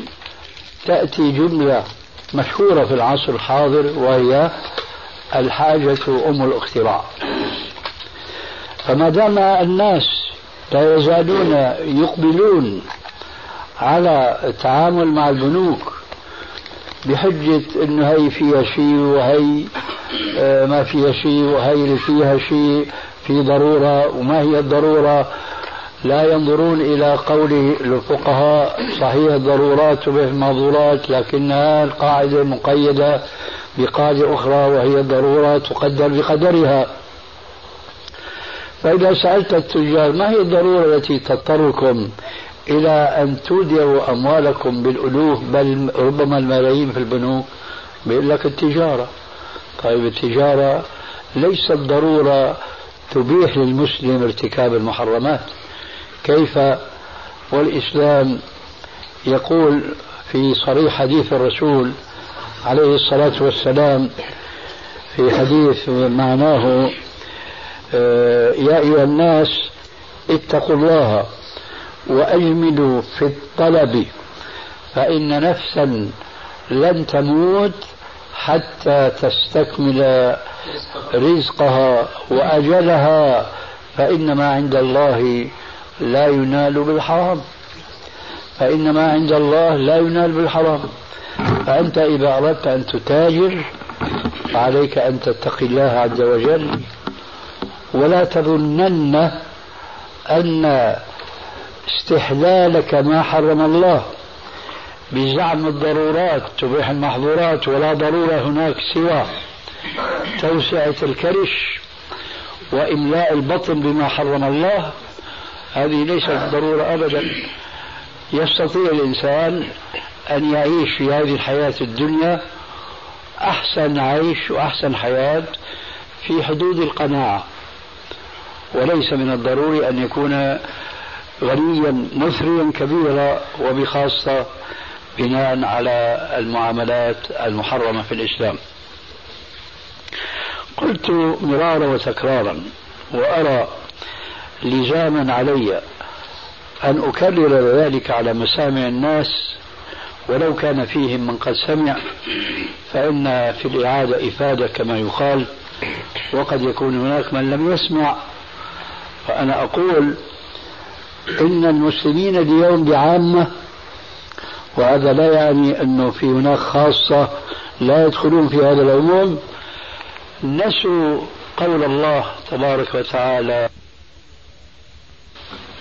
Speaker 2: تأتي جملة مشهورة في العصر الحاضر وهي الحاجة أم الاختراع. فما دام الناس لا يزالون يقبلون على التعامل مع البنوك بحجة انه هي فيها شيء وهي آه، ما فيها شيء وهي اللي فيها شيء في ضرورة وما هي الضرورة. لا ينظرون إلى قول الفقهاء صحيح الضرورات تبيح المحظورات لكنها القاعدة مقيدة بقاعدة أخرى وهي الضرورة تقدر بقدرها. فإذا سألت التجار ما هي الضرورة التي تضطركم إلى أن تودعوا أموالكم بالألوف بل ربما الملايين في البنوك بيقول لك التجارة. طيب التجارة ليست ضرورة تبيح للمسلم ارتكاب المحرمات. كيف والإسلام يقول في صريح حديث الرسول عليه الصلاة والسلام في حديث معناه آه، يا أيها الناس اتقوا الله وأجملوا في الطلب فإن نفسا لن تموت حتى تستكمل رزقها وأجلها فإن ما عند الله لا ينال بالحرام. فإن ما عند الله لا ينال بالحرام. فأنت إذا أردت أن تتاجر فعليك أن تتقي الله عز وجل. ولا تظنن أن استحلالك ما حرم الله. بزعم الضرورات تبيح المحظورات ولا ضرورة هناك سوى. توسعة الكرش وإملاء البطن بما حرم الله هذه ليست ضرورة أبدا. يستطيع الإنسان أن يعيش في هذه الحياة الدنيا أحسن عيش وأحسن حياة في حدود القناعة. وليس من الضروري أن يكون غنيا مثريا كبيرا وبخاصة بناء على المعاملات المحرمة في الإسلام. قلت مرارا وتكرارا وأرى لزاما علي أن أكرر ذلك على مسامع الناس ولو كان فيهم من قد سمع فإن في الإعادة إفادة كما يقال وقد يكون هناك من لم يسمع. فأنا أقول إن المسلمين اليوم بعامة وهذا لا يعني أنه في هناك خاصة لا يدخلون في هذا العموم. نسوا قول الله تبارك وتعالى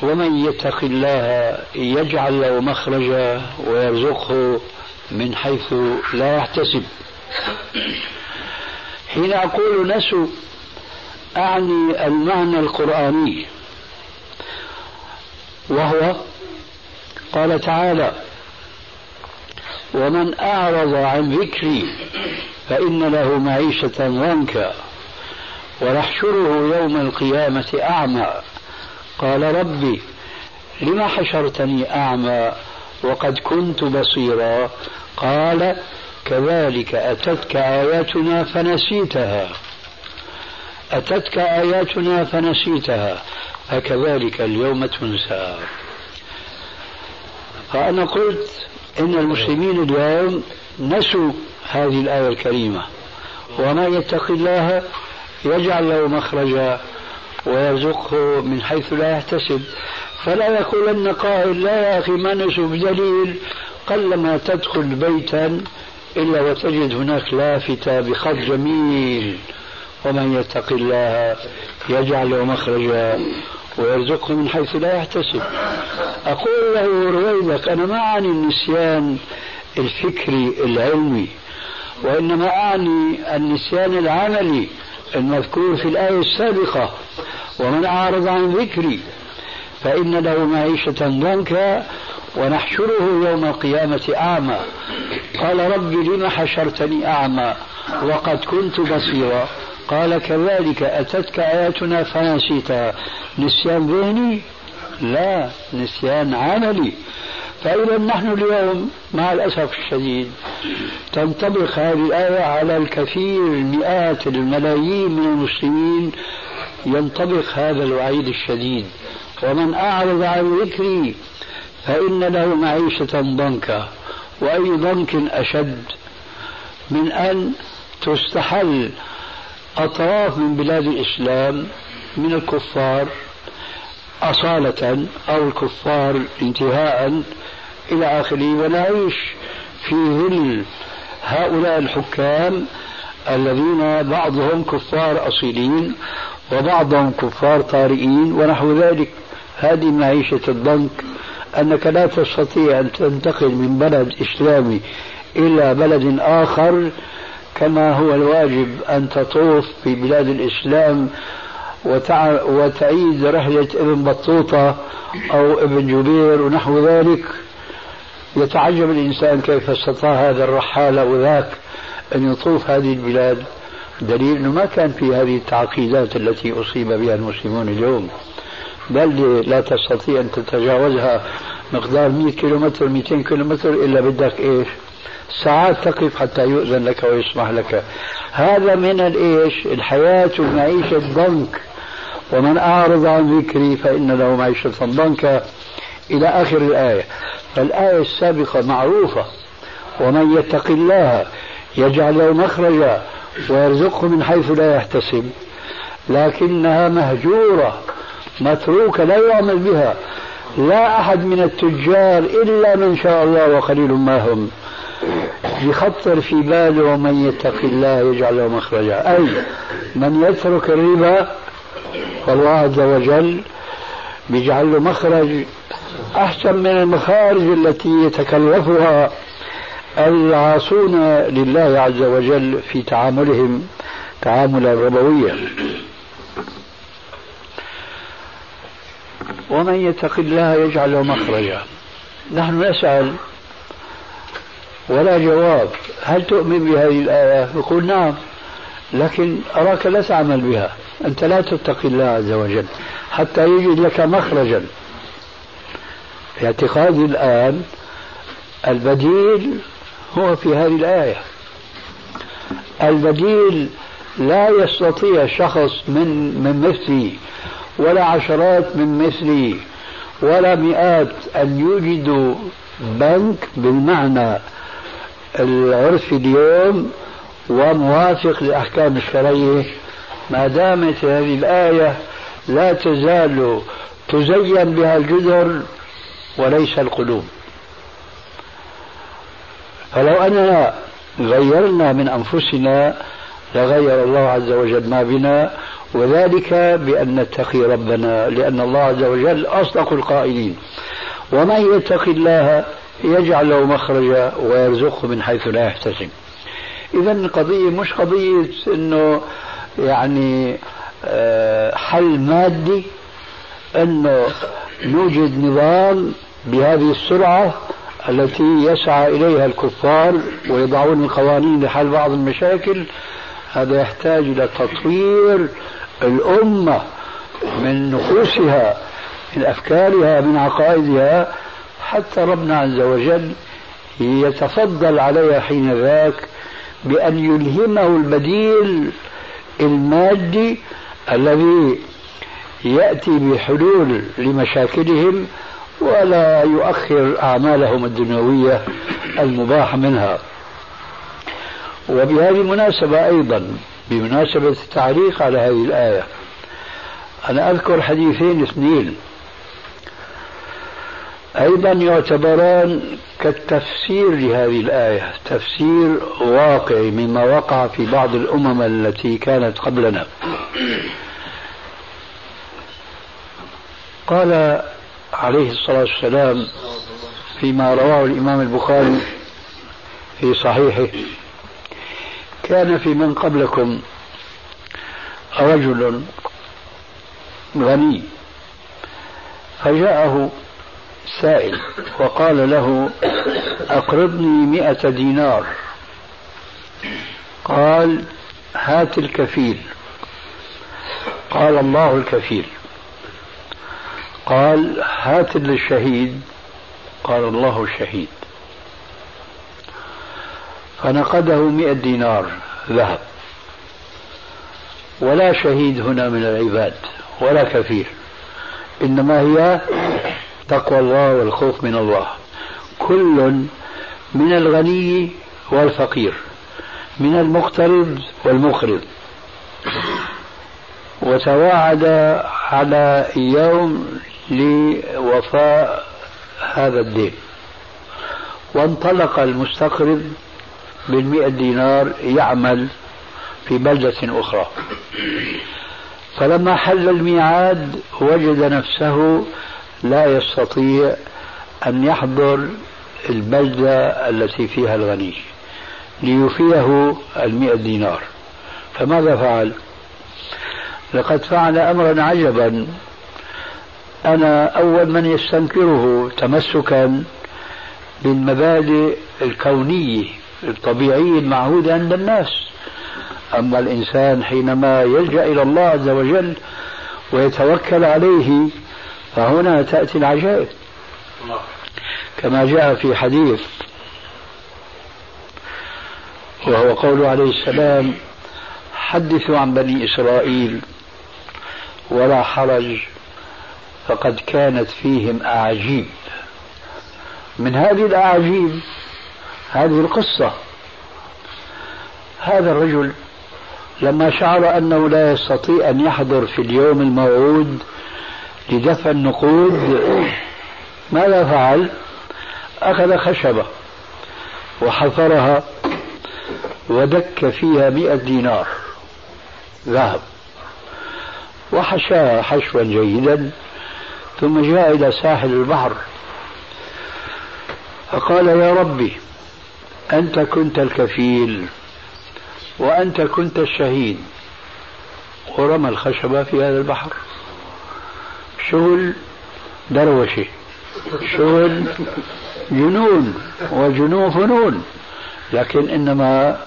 Speaker 2: ومن يتق الله يجعل له مخرجا ويرزقه من حيث لا يحتسب. حين أقول نسوا أعني المعنى القرآني. وهو قال تعالى ومن أعرض عن ذكري فإن له معيشة ضنكا ونحشره يوم القيامة أعمى. قال ربي لم حشرتني أعمى وقد كنت بصيرا؟ قال كذلك أتتك آياتنا فنسيتها. أتتك آياتنا فنسيتها. فكذلك اليوم تنسى. فأنا قلت إن المسلمين اليوم نسوا هذه الآية الكريمة. وما يتق الله يجعل له مخرجا ويرزقه من حيث لا يحتسب. فلا يقولن قائل لا يا أخي ما نسوا بدليل قلما تدخل بيتا إلا وتجد هناك لافتة بخط جميل. ومن يتق الله يجعل له مخرجا ويرزقه من حيث لا يحتسب. أقول له رويدك أنا ما أعني النسيان الفكري العلمي وإنما أعني النسيان العملي المذكور في الآية السابقة ومن أعرض عن ذكري فإن له معيشة ضنكا ونحشره يوم القيامة أعمى. قال رب لم حشرتني أعمى؟ وقد كنت بصيرا. قال كذلك أتتك آياتنا فنسيتها نسيان ذهني؟ لا نسيان عملي. فإذا نحن اليوم مع الأسف الشديد تنطبق هذه الآية على الكثير المئات الملايين من المسلمين ينطبق هذا الوعيد الشديد. ومن أعرض عن ذكري فإن له معيشة ضنكا. وأي ضنك أشد من أن تستحل أطراف من بلاد الإسلام من الكفار أصالة أو الكفار انتهاء إلى آخره. ونعيش في ظل هؤلاء الحكام الذين بعضهم كفار أصيلين وبعضهم كفار طارئين ونحو ذلك. هذه معيشة الضنك أنك لا تستطيع أن تنتقل من بلد إسلامي إلى بلد آخر كما هو الواجب أن تطوف في بلاد الإسلام وتع... وتعيد رحلة ابن بطوطة أو ابن جبير ونحو ذلك. يتعجب الإنسان كيف استطاع هذا الرحالة أو ذاك أن يطوف هذه البلاد. دليل أنه ما كان في هذه التعقيدات التي أصيب بها المسلمون اليوم. بل لا تستطيع أن تتجاوزها مقدار 100 كيلومتر 200 كيلومتر إلا بدك إيش؟ ساعات تقف حتى يؤذن لك ويسمح لك. هذا من الإيش؟ الحياة والمعيشة الضنك. ومن أعرض عن ذكري فإن له معيشة ضنكا. إلى آخر الآية. فالآية السابقة معروفة. ومن يتق الله يجعل له مخرجا ويرزقه من حيث لا يحتسب. لكنها مهجورة. متروكة لا يعمل بها. لا أحد من التجار إلا من شاء الله وقليل ما هم. يخطر في باله ومن يتق الله يجعل له مخرجا. أي من يترك الربا فالله عز وجل بيجعل له مخرج أحسن من المخارج التي يتكلفها العاصون لله عز وجل في تعاملهم تعاملا ربويا ومن يتق الله يجعل له مخرجا. نحن نسأل ولا جواب. هل تؤمن بهذه الآية؟ يقول نعم لكن أراك لا تعمل بها. أنت لا تتقي الله عز وجل حتى يجد لك مخرجا. اعتقادي الآن البديل هو في هذه الآية. البديل لا يستطيع شخص من من مثلي ولا عشرات من مثلي ولا مئات أن يوجدوا بنك بالمعنى العرفي اليوم وموافق للأحكام الشرعية. ما دامت هذه الآية لا تزال تزين بها الجدر وليس القلوب. فلو أننا غيرنا من أنفسنا لغير الله عز وجل ما بنا وذلك بأن نتقي ربنا لأن الله عز وجل أصدق القائلين. ومن يتق الله يجعل له مخرجا ويرزقه من حيث لا يحتسب. إذا القضية مش قضية أنه يعني آه، حل مادي أنه نوجد نظام بهذه السرعة التي يسعى إليها الكفار ويضعون القوانين لحل بعض المشاكل. هذا يحتاج إلى تطوير الأمة من نفوسها من أفكارها من عقائدها حتى ربنا عز وجل يتفضل عليها حين ذاك بأن يلهمه البديل المادي الذي يأتي بحلول لمشاكلهم ولا يؤخر أعمالهم الدنيوية المباح منها. وبهذه المناسبة أيضا بمناسبة التعليق على هذه الآية أنا أذكر حديثين اثنين. أيضا يعتبران كالتفسير لهذه الآية تفسير واقعي مما وقع في بعض الأمم التي كانت قبلنا. قال عليه الصلاة والسلام فيما رواه الإمام البخاري في صحيحه كان في من قبلكم رجل غني فجاءه سائل وقال له أقرضني مئة دينار. قال هات الكفيل. قال الله الكفيل. قال هات للشهيد. قال الله الشهيد فنقده مئة دينار ذهب. ولا شهيد هنا من العباد ولا كفيل. إنما هي تقوى الله والخوف من الله. كل من الغني والفقير من المقترض والمقرض. وتواعد على يوم لوفاء هذا الدين. وانطلق المستقرض بالمئة دينار يعمل في بلدة أخرى. فلما حل الميعاد وجد نفسه لا يستطيع أن يحضر البلدة التي فيها الغني ليوفيه المئة دينار. فماذا فعل؟ لقد فعل أمرا عجبا. أنا أول من يستنكره تمسكا بالمبادئ الكونية الطبيعية المعهودة عند الناس. أما الإنسان حينما يلجأ إلى الله عز وجل ويتوكل عليه فهنا تأتي العجائب. كما جاء في حديث وهو قول عليه السلام حدثوا عن بني إسرائيل ولا حرج فقد كانت فيهم أعاجيب. من هذه الأعاجيب هذه القصة هذا الرجل لما شعر أنه لا يستطيع أن يحضر في اليوم الموعود لدفع النقود. ماذا فعل؟ أخذ خشبة وحفرها ودك فيها مئة دينار ذهب وحشاها حشوا جيدا ثم جاء إلى ساحل البحر فقال يا ربي أنت كنت الكفيل وأنت كنت الشهيد. ورمى الخشبة في هذا البحر. شغل دروشة شغل جنون وجنون فنون لكن إنما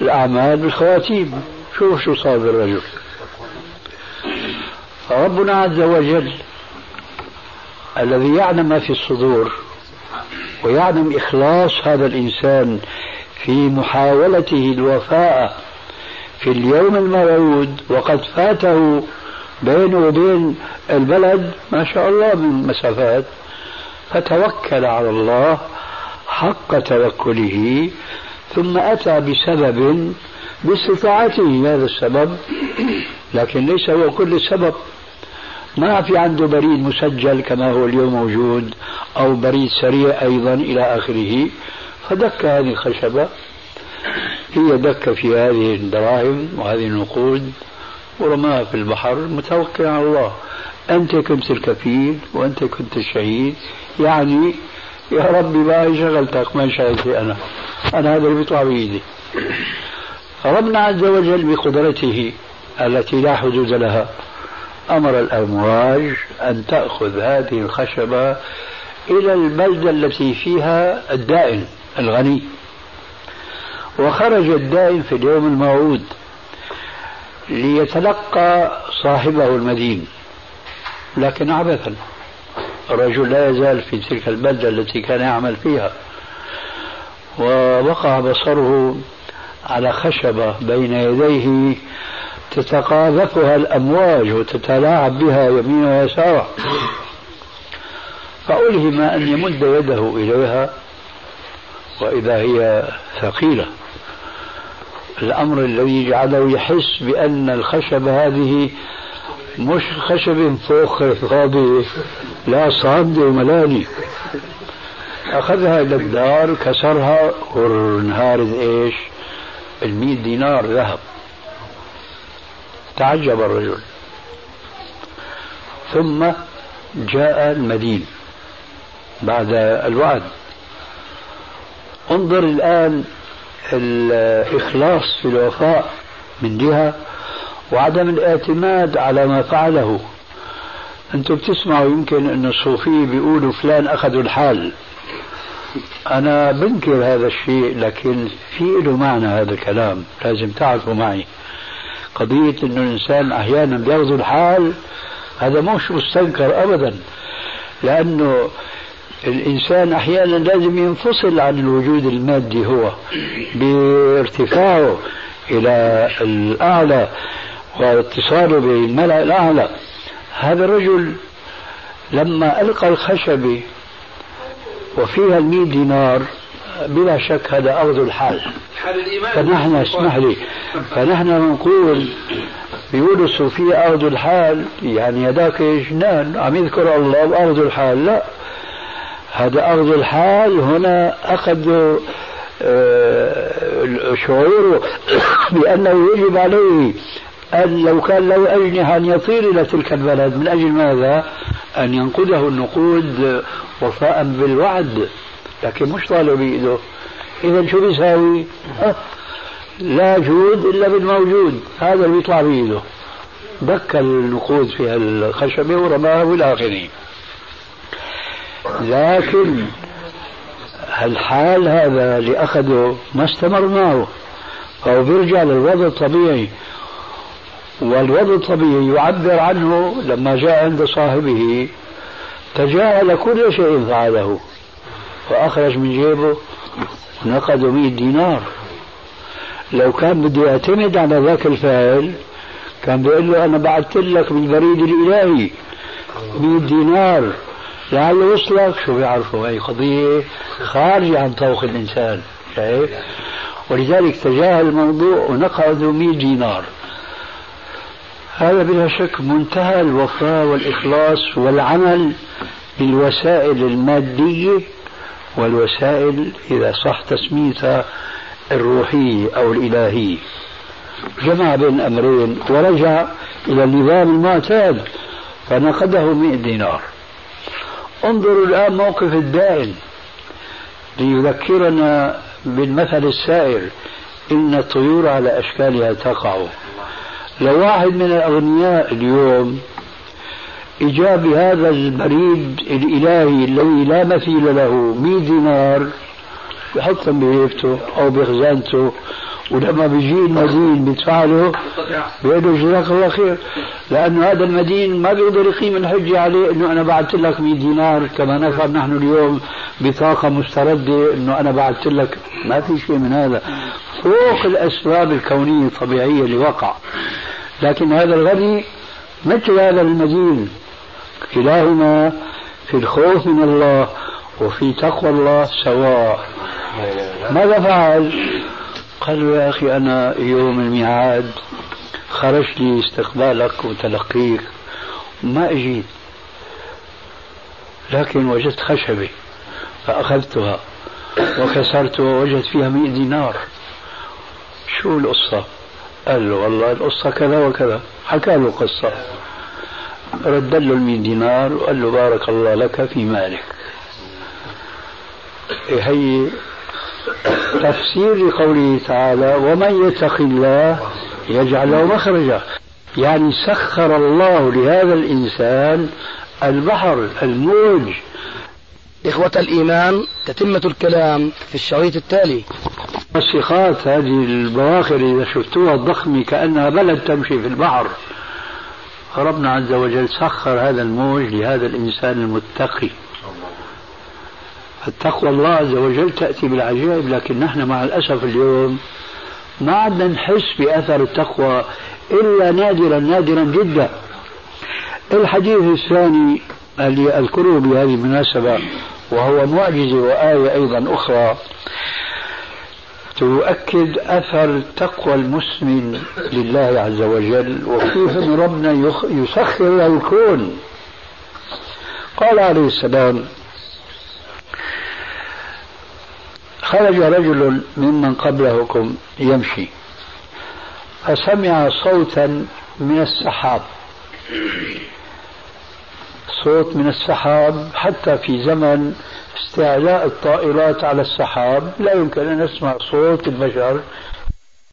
Speaker 2: الأعمال بالخواتيم. شوف شو صار بالرجل. ربنا عز وجل الذي يعلم ما في الصدور ويعلم إخلاص هذا الإنسان في محاولته الوفاء في اليوم الموعود وقد فاته بينه وبين البلد ما شاء الله من مسافات. فتوكل على الله حق توكله ثم أتى بسبب باستطاعته هذا السبب لكن ليس هو كل السبب. ما في عنده بريد مسجل كما هو اليوم موجود أو بريد سريع أيضا إلى آخره. فدك هذه الخشبة هي دك في هذه الدراهم وهذه النقود. ورماها في البحر متوكل على الله. أنت كنت الكفيل وأنت كنت الشهيد. يعني يا ربي ما شغلتك ما شغلتي أنا. أنا هذا اللي بيطلع بإيدي. ربنا عز وجل بقدرته التي لا حدود لها أمر الأمواج أن تأخذ هذه الخشبة إلى البلدة التي فيها الدائن الغني. وخرج الدائن في اليوم الموعود. ليتلقى صاحبه المدين. لكن عبثا. الرجل لا يزال في تلك البلدة التي كان يعمل فيها. ووقع بصره على خشبة بين يديه تتقاذفها الأمواج وتتلاعب بها يمينا ويسارا فألهم أن يمد يده إليها وإذا هي ثقيلة. الأمر الذي جعله يحس بأن الخشبة هذه مش خشب فوق فاضي لا صامدة وملالي أخذها إلى الدار كسرها وانهارت إيش؟ المئة دينار ذهب. تعجب الرجل. ثم جاء المدين بعد الوعد. انظر الآن الإخلاص في الوفاء من جهة وعدم الاعتماد على ما فعله. أنتم بتسمعوا يمكن أن الصوفية بيقولوا فلان أخذوا الحال. أنا بنكر هذا الشيء لكن في له معنى هذا الكلام. لازم تعرفوا معي. قضية أنه الإنسان أحيانا بيأخذ الحال هذا مش مستنكر أبدا لأنه الإنسان أحيانا لازم ينفصل عن الوجود المادي هو بارتفاعه إلى الأعلى واتصاله بالملأ الأعلى. هذا الرجل لما ألقى الخشبة وفيها المئة دينار بلا شك هذا أخذ الحال. فنحن اسمح لي فنحن نقول بيقولوا الصوفية أخذوا الحال يعني هذاك جنان عم يذكر الله وأخذوا الحال؟ لا. هذا أخذ الحال. هنا أخذوا آه، شعوره بأنه يجب عليه أن لو كان له أجنحة أن يطير إلى تلك البلد من أجل ماذا؟ أن ينقذه النقود وفاء بالوعد لكن مش طالع بإيده. إذا شو بيساوي؟ أه؟ لا جود إلا بالموجود. هذا اللي بيطلع بإيده. دك النقود في الخشبة ورماها إلى آخره لكن الحال هذا اللي أخذه ما استمر معه فهو بيرجع للوضع الطبيعي. والوضع الطبيعي يعبر عنه لما جاء عند صاحبه تجاهل كل شيء فعله. وأخرج من جيبه نقد 100 دينار. لو كان بده يعتمد على ذاك الفاعل كان بيقول له أنا بعثت لك بالبريد الإلهي 100 دينار. لعله وصلك شو بيعرفوا؟ هي قضية خارجة عن طوق الإنسان شايف؟ ولذلك تجاهل الموضوع ونقض 100 دينار. هذا بلا شك منتهى الوفاء والإخلاص والعمل بالوسائل المادية والوسائل إذا صح تسميتها الروحية أو الإلهية. جمع بين الأمرين ورجع إلى النظام المعتاد فنقده 100 دينار. انظروا الآن موقف الدائن ليذكرنا بالمثل السائر إن الطيور على أشكالها تقع. لو واحد من الأغنياء اليوم إجا بهذا البريد الإلهي الذي لا مثيل له 100 دينار بحطهم بهيبته أو بخزانته. ولما بيجي المدين بيدفع له بيقول له جزاك الله خير. لأنه هذا المدين ما بيقدر يقيم الحجة عليه إنه أنا بعثت لك 100 دينار كما نفعل نحن اليوم بطاقة مستردة إنه أنا بعثت لك. ما في شيء من هذا. فوق الأسباب الكونية الطبيعية اللي وقع. لكن هذا الغني مثل هذا المدين. كلاهما في الخوف من الله وفي تقوى الله سواء. ماذا فعل؟ قال له يا أخي أنا يوم الميعاد خرج لي استقبالك وتلقيك ما أجيت لكن وجدت خشبة فأخذتها وكسرتها ووجدت فيها مئة دينار. شو القصة؟ قال له والله القصة كذا وكذا. حكى له قصة. رد له المئة دينار وقال له بارك الله لك في مالك. هي تفسير لقوله تعالى ومن يتق الله يجعل له مخرجا. يعني سخر الله لهذا الإنسان البحر الموج.
Speaker 1: إخوة الإيمان تتمة الكلام في الشريط التالي.
Speaker 2: الصخات هذه البواخر إذا شفتوها الضخمة كأنها بلد تمشي في البحر. ربنا عز وجل سخر هذا الموج لهذا الإنسان المتقي. التقوى الله عز وجل تأتي بالعجائب لكن نحن مع الأسف اليوم ما عدنا نحس بأثر التقوى إلا نادرا نادرا جدا. الحديث الثاني اللي أذكره بهذه المناسبة وهو معجزة وآية أيضا أخرى تؤكد أثر تقوى المسلم لله عز وجل وكيف أن ربنا يسخر له الكون. قال عليه السلام خرج رجل ممن قبلكم يمشي. فسمع صوتا من السحاب. صوت من السحاب حتى في زمن استعلاء الطائرات على السحاب. لا يمكن أن نسمع صوت البشر